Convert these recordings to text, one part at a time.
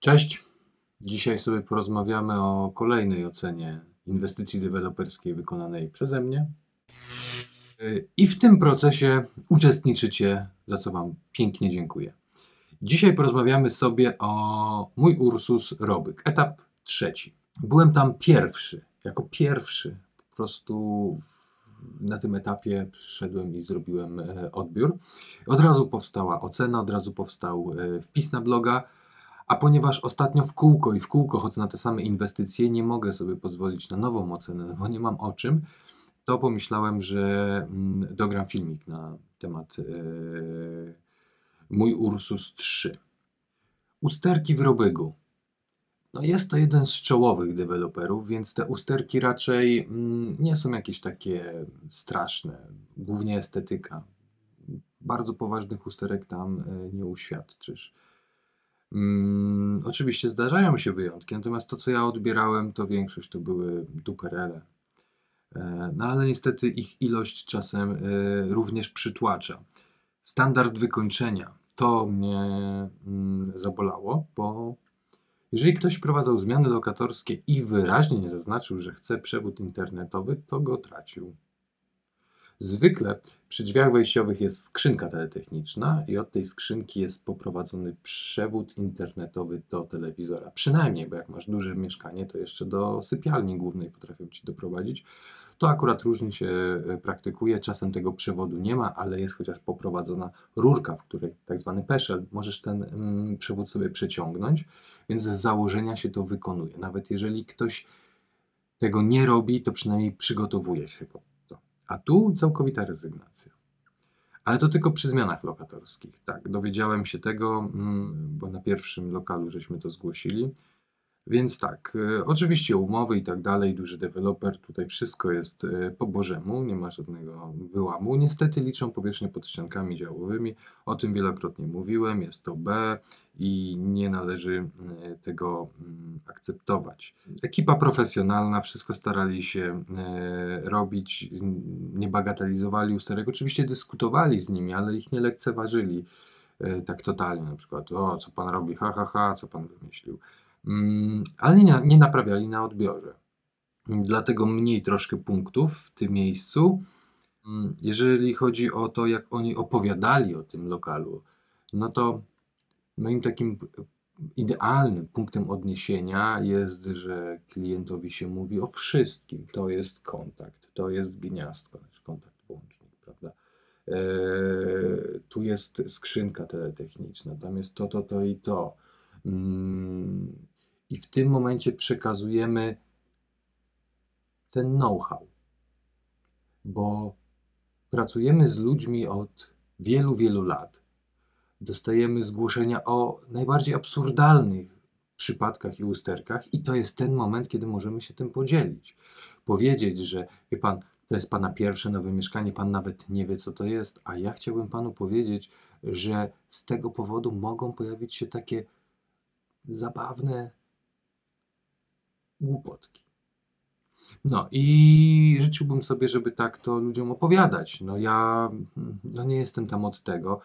Cześć. Dzisiaj sobie porozmawiamy o kolejnej ocenie inwestycji deweloperskiej wykonanej przeze mnie. I w tym procesie uczestniczycie, za co Wam pięknie dziękuję. Dzisiaj porozmawiamy sobie o mój Ursus Robyk, etap trzeci. Byłem tam pierwszy, jako pierwszy. Po prostu na tym etapie przyszedłem i zrobiłem e, odbiór. Od razu powstała ocena, od razu powstał e, wpis na bloga a ponieważ ostatnio w kółko i w kółko chodzę na te same inwestycje, nie mogę sobie pozwolić na nową ocenę, bo nie mam o czym, to pomyślałem, że mm, dogram filmik na temat yy, mój Ursus 3. Usterki w Robygu. No jest to jeden z czołowych deweloperów, więc te usterki raczej mm, nie są jakieś takie straszne, głównie estetyka. Bardzo poważnych usterek tam yy, nie uświadczysz. Mm, oczywiście zdarzają się wyjątki, natomiast to, co ja odbierałem, to większość to były duperele. E, no ale niestety ich ilość czasem e, również przytłacza. Standard wykończenia to mnie mm, zabolało, bo jeżeli ktoś wprowadzał zmiany lokatorskie i wyraźnie nie zaznaczył, że chce przewód internetowy, to go tracił. Zwykle przy drzwiach wejściowych jest skrzynka teletechniczna i od tej skrzynki jest poprowadzony przewód internetowy do telewizora. Przynajmniej, bo jak masz duże mieszkanie, to jeszcze do sypialni głównej potrafią ci doprowadzić. To akurat różnie się e, praktykuje. Czasem tego przewodu nie ma, ale jest chociaż poprowadzona rurka, w której tak zwany peszel, możesz ten mm, przewód sobie przeciągnąć, więc z założenia się to wykonuje. Nawet jeżeli ktoś tego nie robi, to przynajmniej przygotowuje się a tu całkowita rezygnacja. Ale to tylko przy zmianach lokatorskich. Tak, dowiedziałem się tego, mm, bo na pierwszym lokalu żeśmy to zgłosili. Więc tak, e, oczywiście umowy i tak dalej, duży deweloper, tutaj wszystko jest e, po bożemu, nie ma żadnego wyłamu. Niestety liczą powierzchnię pod ściankami działowymi, o tym wielokrotnie mówiłem, jest to B i nie należy e, tego akceptować. Ekipa profesjonalna, wszystko starali się robić, nie bagatelizowali usterek, oczywiście dyskutowali z nimi, ale ich nie lekceważyli tak totalnie, na przykład, o co pan robi, ha, ha, ha, co pan wymyślił. Mm, ale nie, nie naprawiali na odbiorze. Dlatego mniej troszkę punktów w tym miejscu. Mm, jeżeli chodzi o to, jak oni opowiadali o tym lokalu, no to moim takim idealnym punktem odniesienia jest, że klientowi się mówi o wszystkim. To jest kontakt, to jest gniazdko, znaczy kontakt włącznik, prawda? Eee, tu jest skrzynka teletechniczna, tam jest to, to, to i to. Mm, I w tym momencie przekazujemy ten know-how, bo pracujemy z ludźmi od wielu, wielu lat. Dostajemy zgłoszenia o najbardziej absurdalnych przypadkach i usterkach, i to jest ten moment, kiedy możemy się tym podzielić. Powiedzieć, że wie pan, to jest pana pierwsze nowe mieszkanie, pan nawet nie wie, co to jest, a ja chciałbym panu powiedzieć, że z tego powodu mogą pojawić się takie zabawne głupotki. No i życzyłbym sobie, żeby tak to ludziom opowiadać. No ja no nie jestem tam od tego.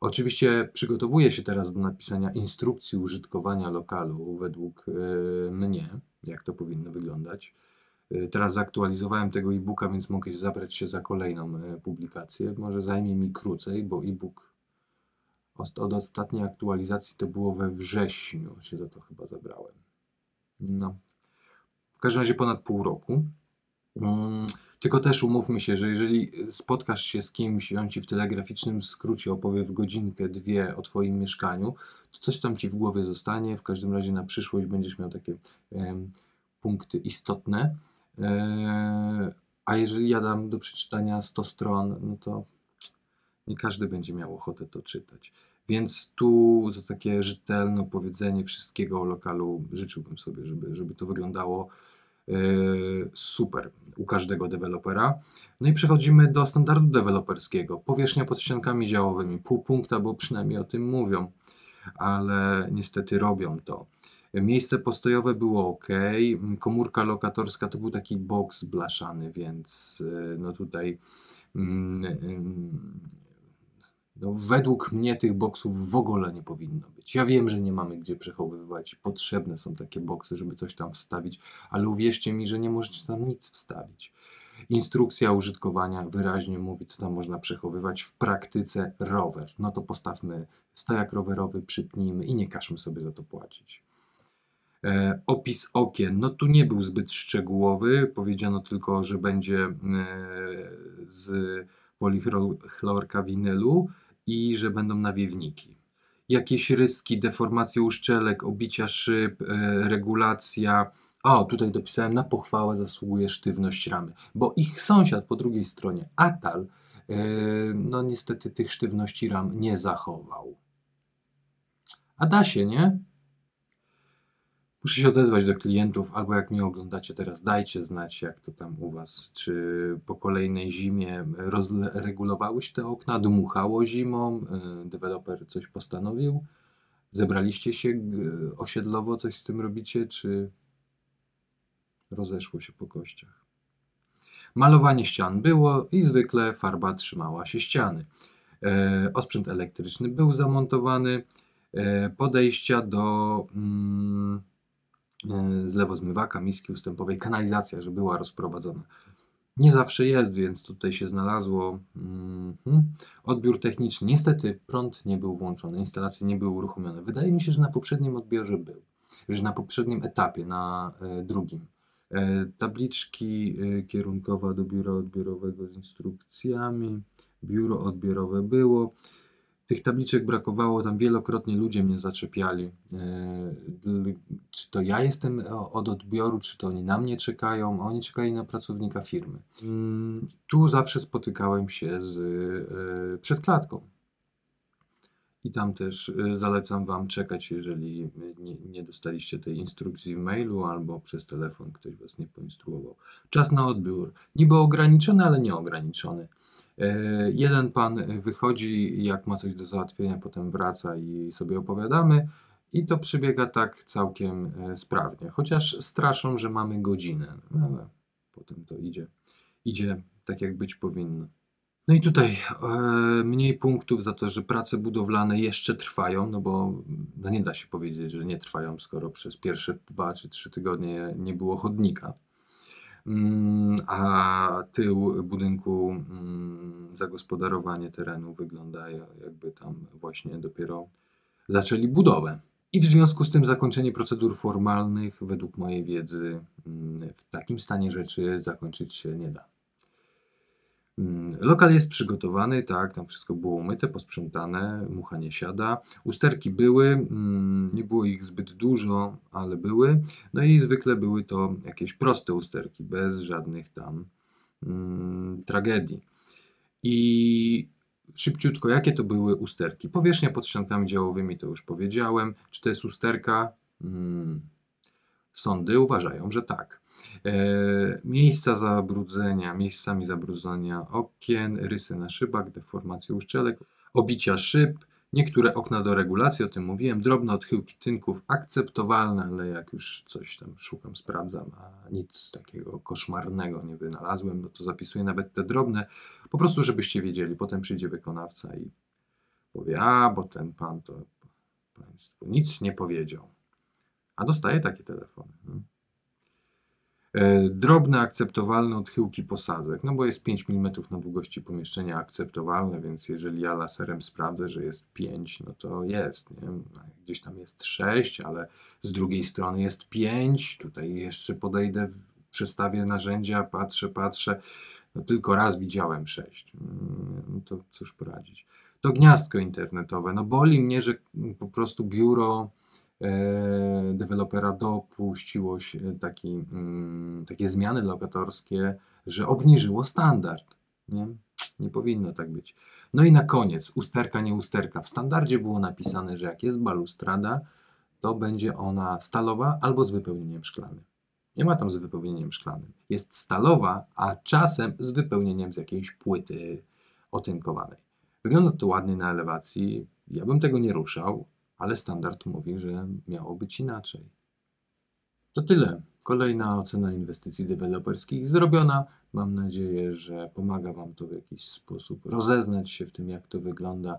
Oczywiście przygotowuję się teraz do napisania instrukcji użytkowania lokalu według y, mnie, jak to powinno wyglądać. Y, teraz zaktualizowałem tego e-booka, więc mogę zabrać się za kolejną y, publikację. Może zajmie mi krócej, bo e-book od ostatniej aktualizacji to było we wrześniu, się za to chyba zabrałem. No. Każdym razie ponad pół roku. Mm, tylko też umówmy się, że jeżeli spotkasz się z kimś i on ci w telegraficznym skrócie opowie w godzinkę, dwie o twoim mieszkaniu, to coś tam ci w głowie zostanie. W każdym razie na przyszłość będziesz miał takie punkty istotne. E, a jeżeli ja dam do przeczytania 100 stron, no to nie każdy będzie miał ochotę to czytać. Więc tu za takie rzetelne powiedzenie wszystkiego o lokalu życzyłbym sobie, żeby, żeby to wyglądało super u każdego dewelopera. No i przechodzimy do standardu deweloperskiego. Powierzchnia pod ściankami działowymi, pół punkta, bo przynajmniej o tym mówią, ale niestety robią to. Miejsce postojowe było ok. Komórka lokatorska to był taki boks blaszany, więc yy, no tutaj mm, No, według mnie tych boksów w ogóle nie powinno być. Ja wiem, że nie mamy gdzie przechowywać. Potrzebne są takie boksy, żeby coś tam wstawić, ale uwierzcie mi, że nie możecie tam nic wstawić. Instrukcja użytkowania wyraźnie mówi, co tam można przechowywać. W praktyce rower. No to postawmy stojak rowerowy, przypnijmy i nie każmy sobie za to płacić. E, opis okien, no tu nie był zbyt szczegółowy. Powiedziano tylko, że będzie e, z polichlorka winylu i że będą nawiewniki. Jakieś ryski, deformacje uszczelek, obicia szyb, e, regulacja. O, tutaj dopisałem, na pochwałę zasługuje sztywność ramy, bo ich sąsiad po drugiej stronie, Atal, e, no niestety tych sztywności ram nie zachował. A da się, nie? Muszę się odezwać do klientów, albo jak mnie oglądacie teraz, dajcie znać, jak to tam u Was. Czy po kolejnej zimie rozregulowały się te okna, dmuchało zimą, y, deweloper coś postanowił? Zebraliście się osiedlowo, coś z tym robicie, czy rozeszło się po kościach? Malowanie ścian było i zwykle farba trzymała się ściany. E, osprzęt elektryczny był zamontowany. E, podejścia do. Mm, E, z lewozmywaka, miski ustępowej, kanalizacja, że była rozprowadzona. Nie zawsze jest, więc tutaj się znalazło mm, odbiór techniczny. Niestety prąd nie był włączony, instalacje nie były uruchomione. Wydaje mi się, że na poprzednim odbiorze był, że na poprzednim etapie, na e, drugim. E, tabliczki e, kierunkowa do biura odbiorowego z instrukcjami. Biuro odbiorowe było. Tych tabliczek brakowało, tam wielokrotnie ludzie mnie zaczepiali. E, czy to ja jestem od odbioru, czy to oni na mnie czekają, a oni czekali na pracownika firmy. Mm, tu zawsze spotykałem się z, e, przed klatką. I tam też e, zalecam Wam czekać, jeżeli nie, nie, dostaliście tej instrukcji w mailu albo przez telefon ktoś Was nie poinstruował. Czas na odbiór. Niby ograniczony, ale nieograniczony. E, jeden pan wychodzi, jak ma coś do załatwienia, potem wraca i sobie opowiadamy. I to przebiega tak całkiem e, sprawnie. Chociaż straszą, że mamy godzinę, ale potem to idzie, idzie tak, jak być powinno. No i tutaj e, mniej punktów za to, że prace budowlane jeszcze trwają, no bo no nie da się powiedzieć, że nie trwają, skoro przez pierwsze dwa czy trzy tygodnie nie było chodnika. Mm, a tył budynku, mm, zagospodarowanie terenu wygląda jakby tam właśnie dopiero zaczęli budowę. I w związku z tym zakończenie procedur formalnych, według mojej wiedzy, mm, w takim stanie rzeczy zakończyć się nie da. Mm, lokal jest przygotowany, tak, tam wszystko było umyte, posprzątane, mucha nie siada. Usterki były, mm, nie było ich zbyt dużo, ale były. No i zwykle były to jakieś proste usterki, bez żadnych tam mm, tragedii. I szybciutko, jakie to były usterki? Powierzchnia pod ściankami działowymi, to już powiedziałem. Czy to jest usterka? Sądy uważają, że tak. E, miejsca zabrudzenia, miejscami zabrudzenia okien, rysy na szybach, deformacje uszczelek, obicia szyb, niektóre okna do regulacji, o tym mówiłem, drobne odchyłki tynków akceptowalne, ale jak już coś tam szukam, sprawdzam, a nic takiego koszmarnego nie wynalazłem, no to zapisuję nawet te drobne, po prostu żebyście wiedzieli. Potem przyjdzie wykonawca i powie, a bo ten pan to Państwu nic nie powiedział. A dostaje takie telefony. Hmm. E, drobne, akceptowalne odchyłki posadzek, no bo jest 5 mm na długości pomieszczenia akceptowalne, więc jeżeli ja laserem sprawdzę, że jest 5, no to jest, nie? No, gdzieś tam jest 6, ale z drugiej strony jest 5, tutaj jeszcze podejdę, przestawię narzędzia, patrzę, patrzę, no tylko raz widziałem 6, mm, no to cóż poradzić. To gniazdko internetowe, no boli mnie, że po prostu biuro E, dewelopera dopuściło się taki, mm, takie zmiany lokatorskie, że obniżyło standard. Nie? nie powinno tak być. No i na koniec, usterka, nie usterka. W standardzie było napisane, że jak jest balustrada, to będzie ona stalowa albo z wypełnieniem szklanym. Nie ma tam z wypełnieniem szklanym. Jest stalowa, a czasem z wypełnieniem z jakiejś płyty otynkowanej. Wygląda to ładnie na elewacji. Ja bym tego nie ruszał ale standard mówi, że miało być inaczej. To tyle. Kolejna ocena inwestycji deweloperskich zrobiona. Mam nadzieję, że pomaga Wam to w jakiś sposób rozeznać się w tym, jak to wygląda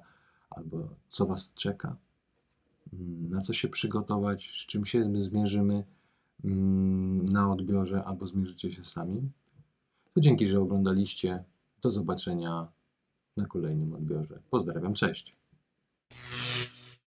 albo co Was czeka, mm, na co się przygotować, z czym się zmierzymy mm, na odbiorze, albo zmierzycie się sami, to dzięki, że oglądaliście. Do zobaczenia na kolejnym odbiorze. Pozdrawiam, cześć.